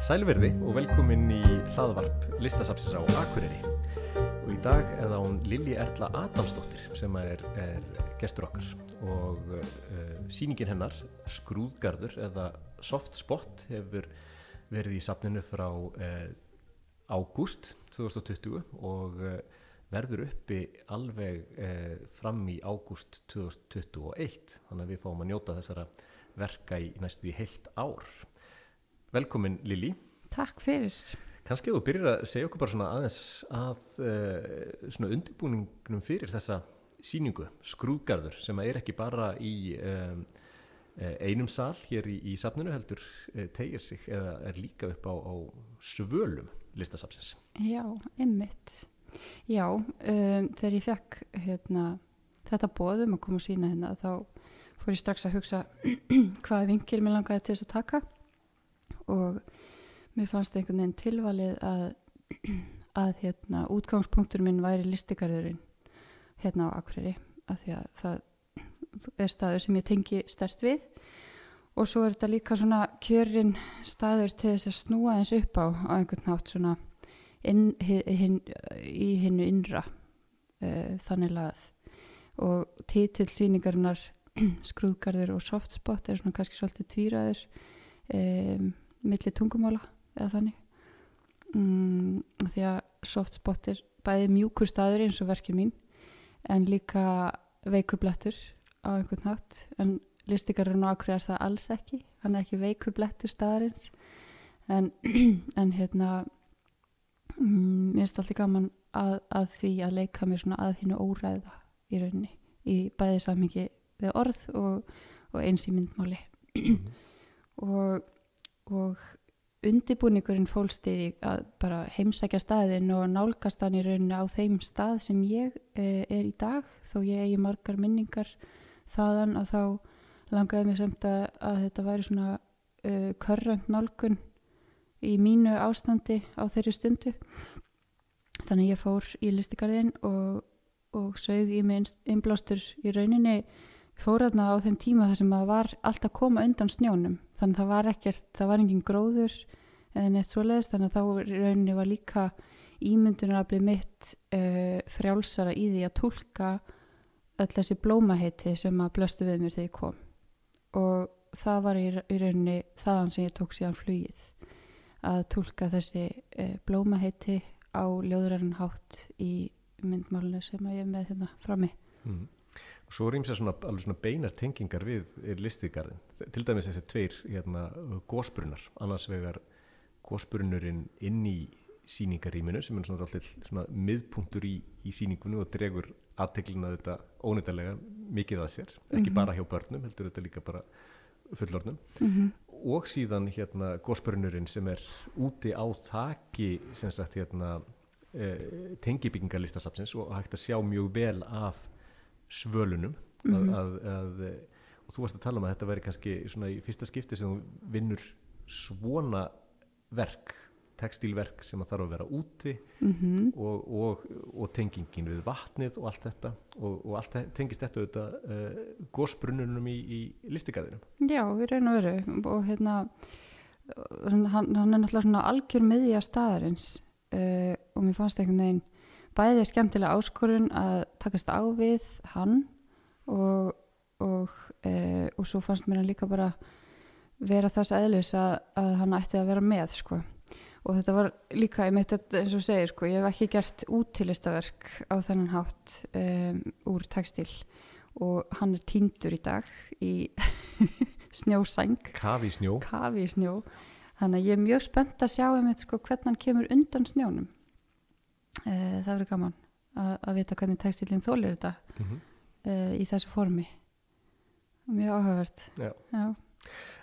Sælverði og velkomin í hlaðvarp listasapsins á Akureyri. Og í dag er það hún Lili Erla Adamsdóttir sem er, er gestur okkar. Og uh, síningin hennar Skrúðgarður eða Soft Spot hefur verið í sapninu frá uh, ágúst 2020 og uh, verður uppi alveg fram í ágúst 2021 þannig að við fáum að njóta þessara verka í næstu í heilt ár Velkomin Lili Takk fyrir. Kannski þú byrjar að segja okkur bara svona aðeins að uh, svona undirbúningnum fyrir þessa síningu, skrúðgarður sem er ekki bara í um, einum sal hér í, í safninu heldur tegir sig eða er líka upp á, á svölum listasafsins. Já, ymmit. Já, um, þegar ég fekk hérna, þetta bóðum að koma og sína hérna þá fór ég strax að hugsa hvaða vingil mér langaði til þess að taka og mér fannst einhvern veginn tilvalið að, að hérna, útgangspunktur minn væri listigarðurinn hérna á Akureyri af því að það er staður sem ég tengi stert við. Og svo er þetta líka svona kjörin staður til þess að snúa eins upp á á einhvern nátt svona inn, hin, í hinnu innra uh, þannig lagað. Og títill síningarinnar skrúðgarður og softspot er svona kannski svolítið tvíraður um, milli tungumála eða þannig. Mm, því að softspot er bæði mjúkur staður eins og verkið mín en líka veikur blettur á einhvern nátt en listikarinn á akkur er það alls ekki. Hann er ekki veikur blettur staðarins. En, en hérna mm, mér finnst alltaf gaman að, að því að leika mér svona að hinnu óræða í rauninni í bæði samhengi við orð og, og eins í myndmáli og, og undibúningurinn fólst í að bara heimsækja staðin og nálgast hann í rauninni á þeim stað sem ég e, er í dag. Þó ég eigi margar minningar þaðan að þá langaði mér samt að, að þetta væri svona e, körrand nálgun í mínu ástandi á þeirri stundu. Þannig ég fór í listigarðin og, og sög í mig innblástur í rauninni fór aðna á þeim tíma þar sem það var allt að koma undan snjónum. Þannig það var ekkert, það var engin gróður eða neitt svoleiðist þannig að þá rauninni var líka ímyndunar að bli mitt uh, frjálsara í því að tólka öll þessi blómaheiti sem að blöstu við mér þegar ég kom. Og það var í, í rauninni þaðan sem ég tók síðan flugið að tólka þessi uh, blómaheiti á ljóðræðan hátt í myndmálinu sem að ég er með hérna frammi. Mm. Og svo ímsa svona, svona beinar tengingar við listigarðin. Til dæmis þessi tveir hérna, gósbrunnar, annars vegar gósbrunnurinn inn í síningaríminu sem er svona allir miðpunktur í, í síningunum og dregur aðteglina þetta ónýttarlega mikið að sér, ekki mm -hmm. bara hjá börnum, heldur þetta líka bara fullornum mm -hmm. og síðan hérna gósbrunnurinn sem er úti á þaki sem sagt hérna eh, tengibyggingarlistasapsins og hægt að sjá mjög vel af svölunum mm -hmm. að, að, að, og þú varst að tala um að þetta væri kannski svona í fyrsta skipti sem þú vinnur svona verk textilverk sem að þarf að vera úti mm -hmm. og, og, og tengingin við vatnið og allt þetta og, og allt tengist þetta auðvitað uh, gósbrunnunum í, í listigarðinum Já, við reynum að veru og hérna hann, hann er náttúrulega svona algjör miðja staðarins uh, og mér fannst einhvern veginn bæðið skemmtilega áskorun að takast á við hann og, og, e, og svo fannst mér hann líka bara vera þess aðlis að, að hann ætti að vera með sko. og þetta var líka að eins og segir sko, ég hef ekki gert útilistaverk á þennan hátt um, úr textil og hann er týndur í dag í snjósæng. Kavi snjó. Þannig að ég er mjög spennt að sjá þetta sko, hvernig hann kemur undan snjónum það verður gaman að, að vita hvernig textilinn þólir þetta mm -hmm. í þessu formi mjög áhugavert Já. Já.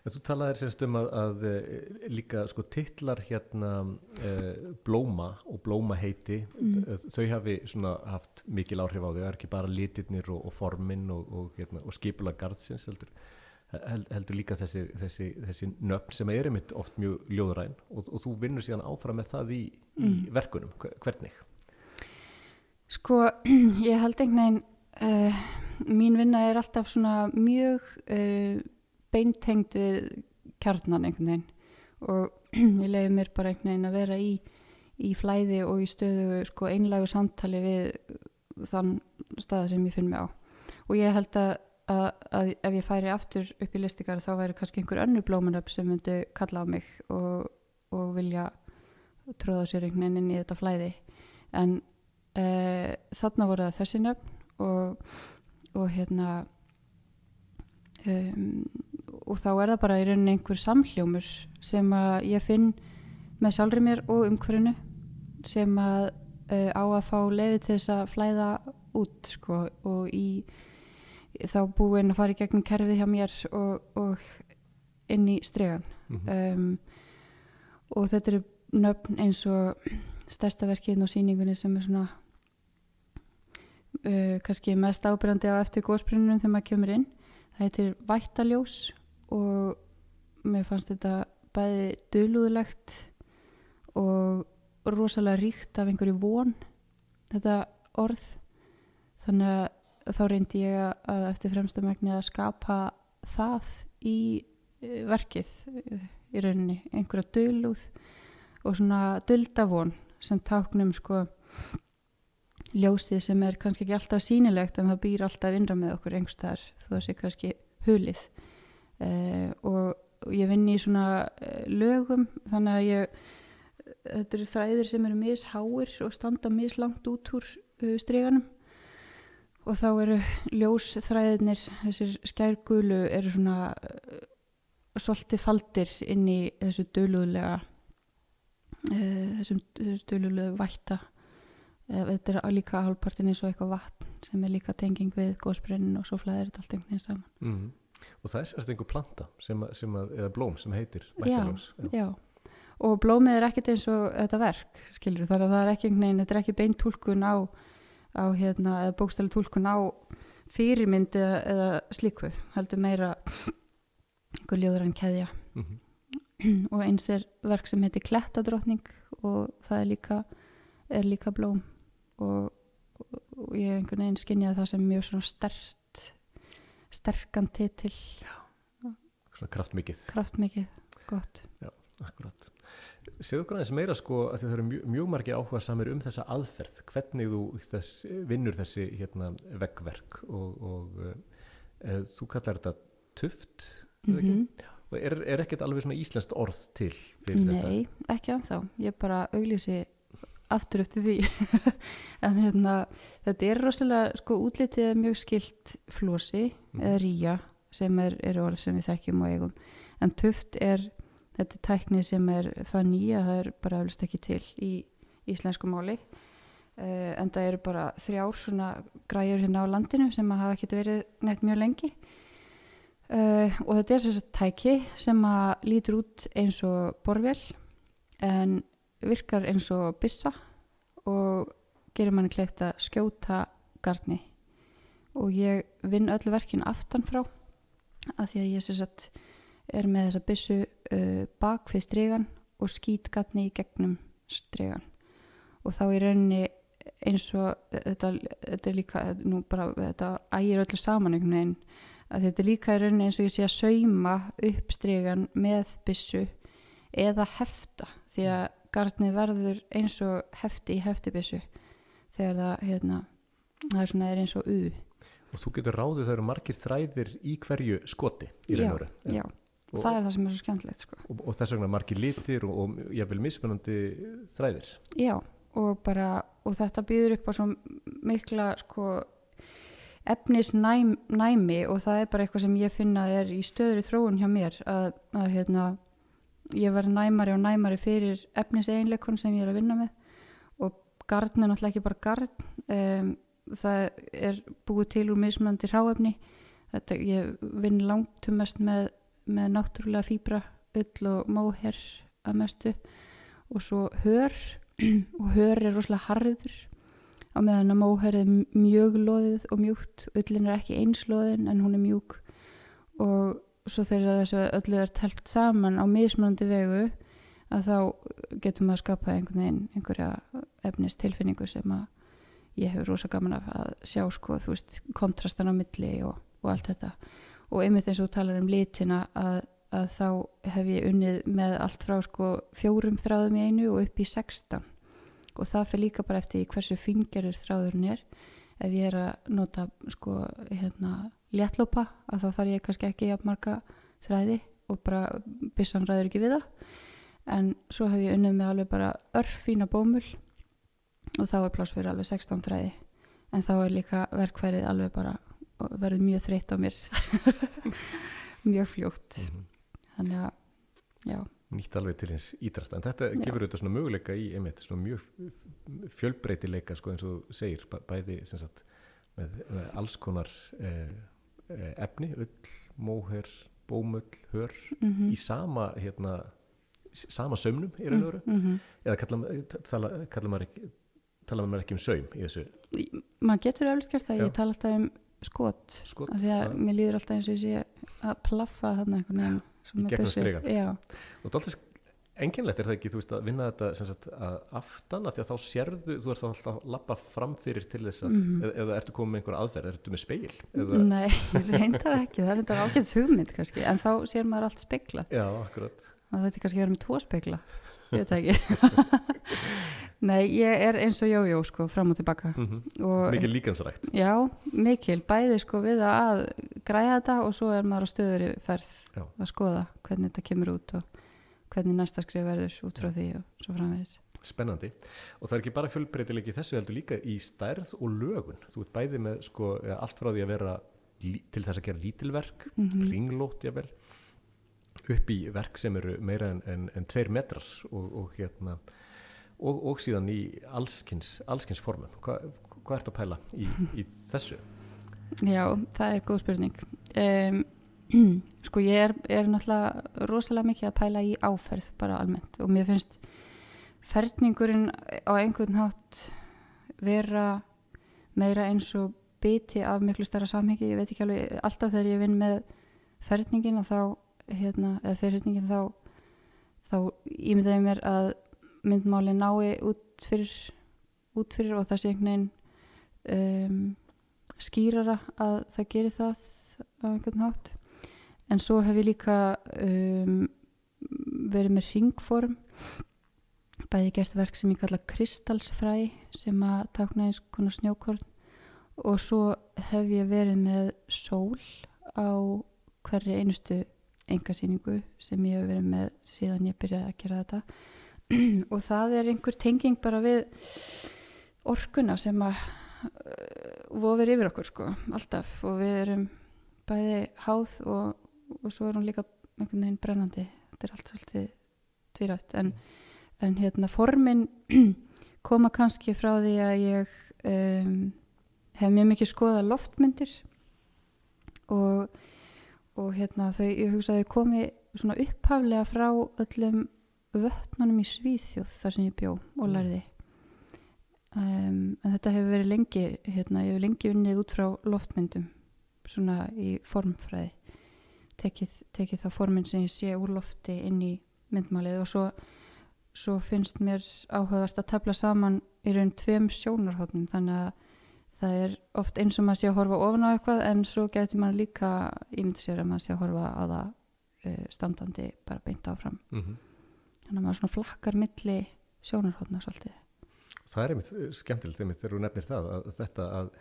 En þú talaðir semst um að, að líka sko titlar hérna uh, blóma og blómaheiti Mm. þau hafi svona haft mikil áhrif á þau, það er ekki bara litirnir og, og formin og, og, hérna, og skipula garðsins heldur, held, heldur líka þessi, þessi, þessi nöfn sem er einmitt oft mjög ljóðræn og, og þú vinnur síðan áfram með það í, í Mm. verkunum, hvernig? Sko ég held einhvern veginn uh, mín vinna er alltaf svona mjög uh, beintengd við kjarnan einhvern veginn. Og ég leiði mér bara einhvern veginn að vera í, í flæði og í stöðu sko einlægu samtali við þann staða sem ég finn mig á. Og ég held að, að, að ef ég færi aftur upp í listikar þá væri kannski einhver önnur blómanöp sem myndi kalla á mig og, og vilja tróða sér einhvern veginn inn í þetta flæði. En uh, þarna voru það þessi nöfn og, og hérna um, og þá er það bara í rauninni einhver samhljómur sem að ég finn með sjálfri mér og umhverfinu sem að uh, á að fá lefi til þess að flæða út sko og í þá búin að fara í gegnum kerfið hjá mér og, og inn í stregan mm um, og þetta eru nöfn eins og stærsta verkinn og síningunni sem er svona uh, kannski mest ábyrjandi á eftir góðsprununum þegar maður kemur inn. Það heitir Vættaljós og mér fannst þetta bæði dölúðulegt og rosalega ríkt af einhverju von þetta orð. Þannig að þá reyndi ég að- eftir fremsta megni að skapa það í eh, verkið í rauninni, einhverja dölúð og svona duldavon sem táknum sko ljósið sem er kannski ekki alltaf sýnilegt en það býr alltaf innra með okkur einhverstaðar þó það sé kannski hulið. Uh, og, ég vinn í svona uh, lögum þannig að ég þetta eru þræðir sem eru misháir og standa mislangt út úr uh, streganum og þá eru ljósþræðirnir þessir skærgulu eru svona uh, svolítið faldir inn í þessu dölúðlega uh, þessum dölúðlega vætta þetta er líka hálfpartin eins og eitthvað vatn sem er líka tenging við góðsbrennin og svo flæðir þetta allt einhvern veginn saman. -hmm. og það er sérst einhver planta sem, að- sem að, eða blóm sem heitir Já, vættaljós Já, og blómið er ekkert eins og þetta verk, skilur, þannig að það er ekki einhvern veginn, þetta er ekki beint túlkun á, á hérna, eða bókstæli túlkun á fyrirmynd eða, eða slíku, heldur meira einhver ljóður en keðja. Mm og eins er verk sem heitir Klettadrottning og það er líka, er líka blóm og, og, ég einhvern veginn skynjaði það sem mjög svona stert sterkan titil, svona kraftmikið kraftmikið, gott Akkurat. Segðu okkur aðeins meira sko að það eru mjög, mjög margir áhuga samir um þessa aðferð, hvernig þú þess, vinnur þessi hérna, veggverk og, og uh, þú kallar þetta tuft mm Mhm. og er, er ekkert alveg svona íslenskt orð til fyrir þetta? Nei, ekki anþá. Ég bara auglýsi aftur eftir því. en hérna, þetta er rosalega, sko, útlitið mjög skilt flosi Mhm. eða ríja sem er, er orð sem við þekkjum og eigum. En tuft er, þetta tækni sem er það nýja, það er bara eflust ekki til í íslensku máli. Uh, en það eru bara þrjár svona græjur hérna á landinu sem hafa ekki verið neitt mjög lengi. Uh, og þetta er þess að tæki sem að lítur út eins og borvél en virkar eins og byssa og gerir manni kleift að skjóta garni. Og ég vinn öllu verkin aftan frá að því að ég sagt er með þessa byssu uh, bak við stregan og skýt garni í gegnum stregan og þá í rauninni eins og þetta, þetta er líka nú bara þetta ægir öllu saman einhvern veginn að þetta er líka í rauninni eins og ég sé að sauma upp stregan með byssu eða hefta því að garnið verður eins og hefti í hefti þegar það hérna, það er svona er eins og u Og þú getur ráðið það eru margir þræðir í hverju skoti í raun og veru. já, Og, það er það sem er svo skemmtilegt sko. og, og þess vegna margir litir og, og jáfnvel mismunandi þræðir. já, og bara og þetta býður upp á svo mikla sko efnisnæmi og það er bara eitthvað sem ég finna er í stöðri þróun hjá mér að, að hérna ég verð næmari og næmari fyrir efniseinleikon sem ég er að vinna með. Og garn er náttúrulega ekki bara garn um, það er búið til úr mismunandi ráefni þetta, ég vinn langt um mest með, með náttúrulega fýbra ull og móher að mestu. Og svo hör og hör er rosalega harður. Á meðan að móher er mjög loðið og mjúkt. Ullin er ekki einsloðin en hún er mjúk. Og svo þegar þessu öllu er telpt saman á mismunandi vegu að þá getum við að skapa einhvern veginn einhverja efnis tilfinningu sem að ég hefur rosa gaman af að sjá sko, þú veist, kontrastan á milli og, og allt þetta. Og einmitt eins og talar um litina að, að þá hef ég unnið með allt frá sko fjórum þráðum í einu og upp í 16 og það fyrir líka bara eftir hversu fingerur þráðurinn er ef ég er að nota sko hérna léttlópa að þá þarf ég kannski ekki að marga þræði og bara byssan ræður ekki við það. En svo hef ég unnið með alveg bara örfína bómul og þá er pláss fyrir alveg 16 þræði. En þá er líka verkfærið alveg bara verður mjög þreytt á mér. Mjög fljótt. Mhm. þannig að já, nýtt alveg til hins ídrasta en þetta Já. gefur auðvitað svona möguleika í einmitt svona mjög fjölbreytileika sko eins og segir bæ- bæði sagt með, með alls konar eh, efni, ull, móher bómull, hör mm í sama hérna sama sömnum í raun og veru -hmm. eða kalla, tala, kalla maður ekki tala maður ekki um saum í þessu maður getur eflust gert það, Já. ég tala alltaf um skot skot af því að að- mér líður alltaf eins og ég sé að plaffa þarna einhvern veginn Í gegnum byssu. strigann. já, og dálítið enginlegt er það ekki, þú veist, að vinna þetta sagt að aftan, að því að þá sérðu þú ert þá alltaf að lappa framfyrir til þess að Mhm. eða, eða ertu komið með einhver aðferð, ertu með speil eða, nei, ég reyndar ekki það er þetta ágætis hugmynd kannski en þá sér maður allt spekla já, akkurat. Og þetta er kannski að vera með tvo spekla ég veit ekki. Nei, ég er eins og jójó sko, fram og tilbaka. Mm og mikið líkansrækt Já, mikil, bæði sko við að græða þetta og svo er maður á stöður í ferð Já. að skoða hvernig þetta kemur út og hvernig næsta skrif verður út frá því og svo framvegis. spennandi og það er ekki bara fjölbreytileiki í þessu heldur líka í stærð og lögun þú ert bæði með sko allt frá því að vera til þess að gera lítilverk Mm -hmm. ringlót jável upp í verk sem eru meira en, en, en tveir metrar og, og hérna og, og síðan í allskins, allskins formum Hva, hvað ert að pæla í, í þessu? Já, það er góð spurning. Um, sko ég er, er náttúrulega rosalega mikið að pæla í áferð bara almennt og mér finnst ferningurinn á einhvern hátt vera meira eins og biti af miklu starra samhengi, ég veit ekki alveg alltaf þegar ég vinn með ferningin og þá, hérna, eða fyrirhyrningin þá, þá ímyndaði mér að myndmáli nái út fyrir, út fyrir og það sé einhvern veginn um, skýrara að það geri það á einhvern hátt en svo hef ég líka um, verið með ringform bæði gert verk sem ég kalla kristalsfræ sem að takna eins konar snjókorn. Og svo hef ég verið með sól á hverri einustu engasýningu sem ég hef verið með síðan ég byrjaði að gera þetta. Og það er einhver tenging bara við orkuna sem að uh, vofir yfir okkur sko, alltaf. Og við erum bæði háð og, og svo er hún líka einhvern veginn brennandi. Þetta er allt svolítið tvírætt. En, en hérna formin koma kannski frá því að ég um, hef mjög mikið skoðað loftmyndir og, og hérna þau, ég hugsa að þau komi svona upphaflega frá öllum vötnunum í Svíþjóð þar sem ég bjó og lærði. Um, en þetta hefur verið lengi hérna, ég hefur lengi unnið út frá loftmyndum svona í formfræði tekið, tekið það formin sem ég sé úr lofti inn í myndmálið og svo, svo finnst mér áhugavert að tefla saman í raun tveim sjónarhóttnum þannig að það er oft eins og maður sé að horfa ofan á eitthvað en svo getur maður líka ímyndi sér að maður sé að horfa á það uh, standandi bara beint áfram. Mm -hmm. þannig að maður svona flakkar milli sjónarhóttna svolítið. Það er einmitt eh, skemmtilegt einmitt þegar þú nefnir það að þetta að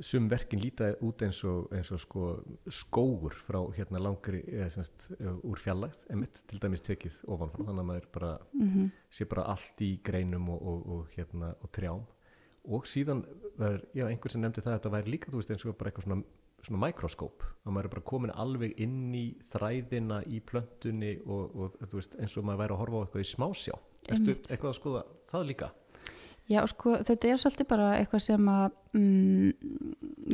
sum verkin líta út eins og, eins og sko skógur frá hérna langri eða semst úr fjallægð einmitt til dæmis tekið ofanfrá þannig að maður bara mm sé bara allt í greinum og, og, og hérna og trjám. Og síðan var, já, einhver sem nefndi það að þetta væri líka, þú veist, eins og bara eitthvað svona svona mikroskóp, að maður er bara komin alveg inn í þræðina í plöntunni og, og þú veist, eins og maður væri að horfa á eitthvað í smásjá. Einmitt. eitthvað að skoða það líka? Já, sko, þetta er svolítið bara eitthvað sem að mm,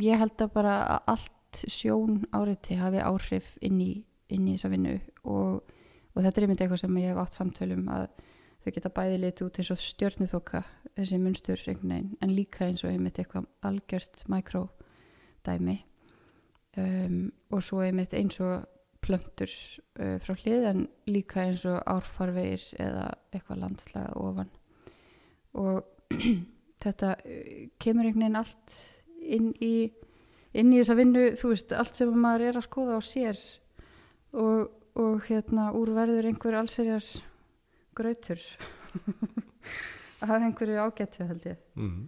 ég held að bara að allt sjón áriti hafi áhrif inn í, inn í þessa vinnu og, og þetta er einmitt eitthvað sem ég hef átt samtölum að þau geta bæði litið út eins og stjörnuþoka þessi munstur einhvern veginn en líka eins og einmitt eitthvað algjört mikrodæmi um, og svo einmitt eins og plöntur uh, frá hlið en líka eins og árfarvegir eða eitthvað landslag ofan. Og þetta uh, kemur einhvern veginn allt inn í inn í þessa vinnu, þú veist, allt sem maður er að skoða á sér og, og hérna úr verður einhver allserjar grautur af einhverju ágættu held ég Mm.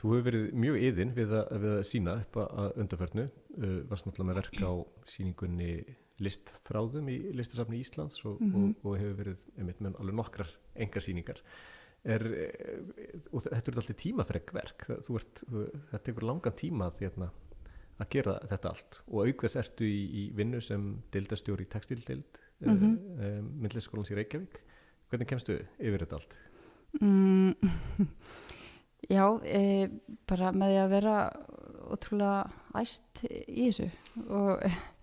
Þú hefur verið mjög yðin við að, við að sína upp að, að undarförnu, uh, varst náttúrulega með verk á síningunni listþráðum í listasafni Íslands og, Mhm. og, og hefur verið með alveg nokkrar engar síningar. Er, eh, og þetta eru alltaf tímafreg verk, Það- þú ert, þú, þetta tekur langan tíma að, hérna, að gera þetta allt og auk þess ertu í, í vinnu sem deildastjóri í textildild mm Mhm. -hmm. um, myndlistaskólans í Reykjavík. Hvernig kemstu yfir þetta allt? mm, Já, e, bara með því að vera ótrúlega æst í þessu og,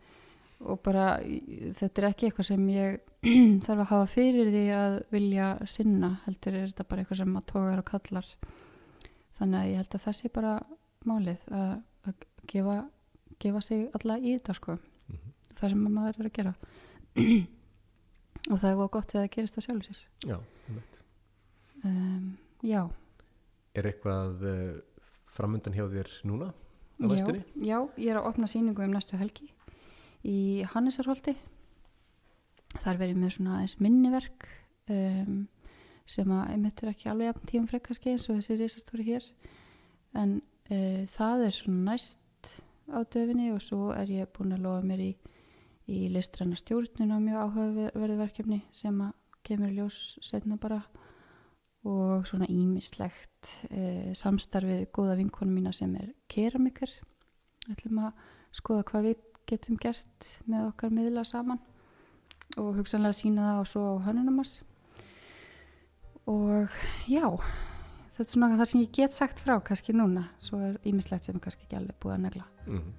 og bara þetta er ekki eitthvað sem ég þarf að hafa fyrir því að vilja sinna, heldur er þetta bara eitthvað sem að tógar og kallar þannig að ég held að það sé bara málið að, að gefa, gefa sig alla í þetta sko Mhm. það sem að maður er að gera og það er góð gott þegar það gerist það sjálfur sér Já, einmitt. um, Já Er eitthvað uh, framundan hjá þér núna á Já, næstunni? já, ég er að opna sýningu um næstu helgi í Hannesarholti. Þar verið með svona aðeins minniverk um, sem að einmitt er ekki alveg jafn tíum frekk kannski eins og þessi risastóri hér. En uh, það er svona næst á döfinni og svo er ég búin að lofa mér í, í listræna stjórnun á mjög áhugaverðu verkefni sem að kemur ljós setna bara. Og svona ímislegt e, samstarfið góða vinkonum mína sem er keramikar ætlum að skoða hvað við getum gert með okkar miðla saman og hugsanlega sína það og svo á hönnunumars og já þetta er svona það sem ég get sagt frá kannski núna, svo er ímislegt sem er kannski ekki alveg búið að negla Mm.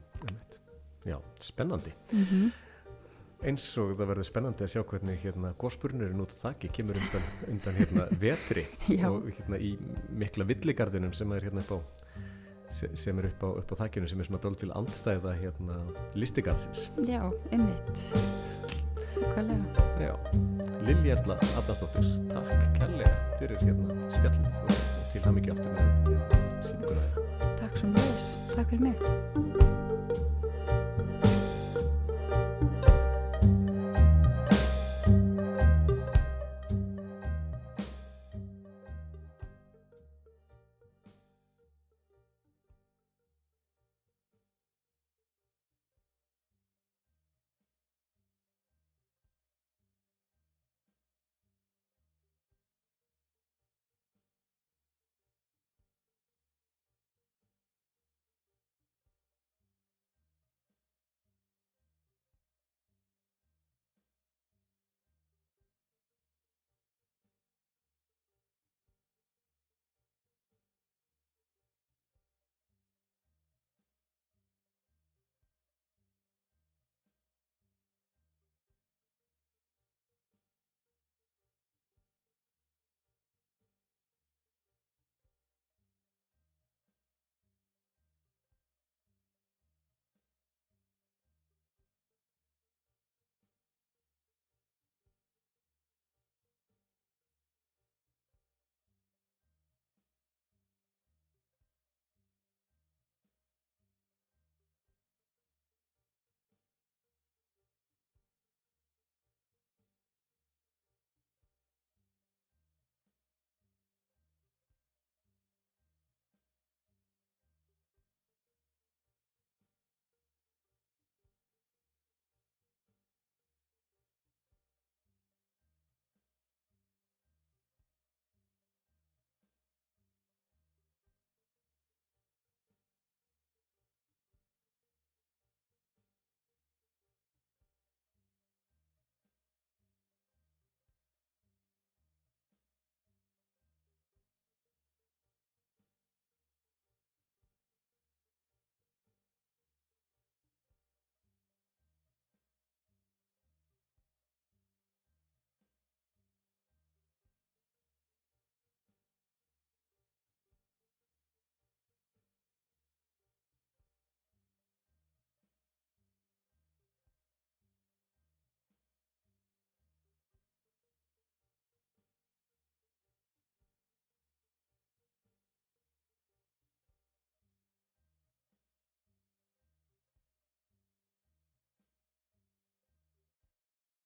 Já, spennandi. mm -hmm. Eins og það verður spennandi að sjá hvernig hérna góspurnurinn út þakki kemur undan, undan hérna vetri og hérna í mikla villigarðunum sem er hérna upp á se- sem er upp á, upp á þakkinu sem er svona dál til andstæða hérna listigarðsins. já, einmitt Hvaðlega? Já, Lilja Erla Adamsdóttir, takk kærlega fyrir hérna spjallið og, til það mikið aftur með þeirra. Takk svo mjög, takk fyrir mig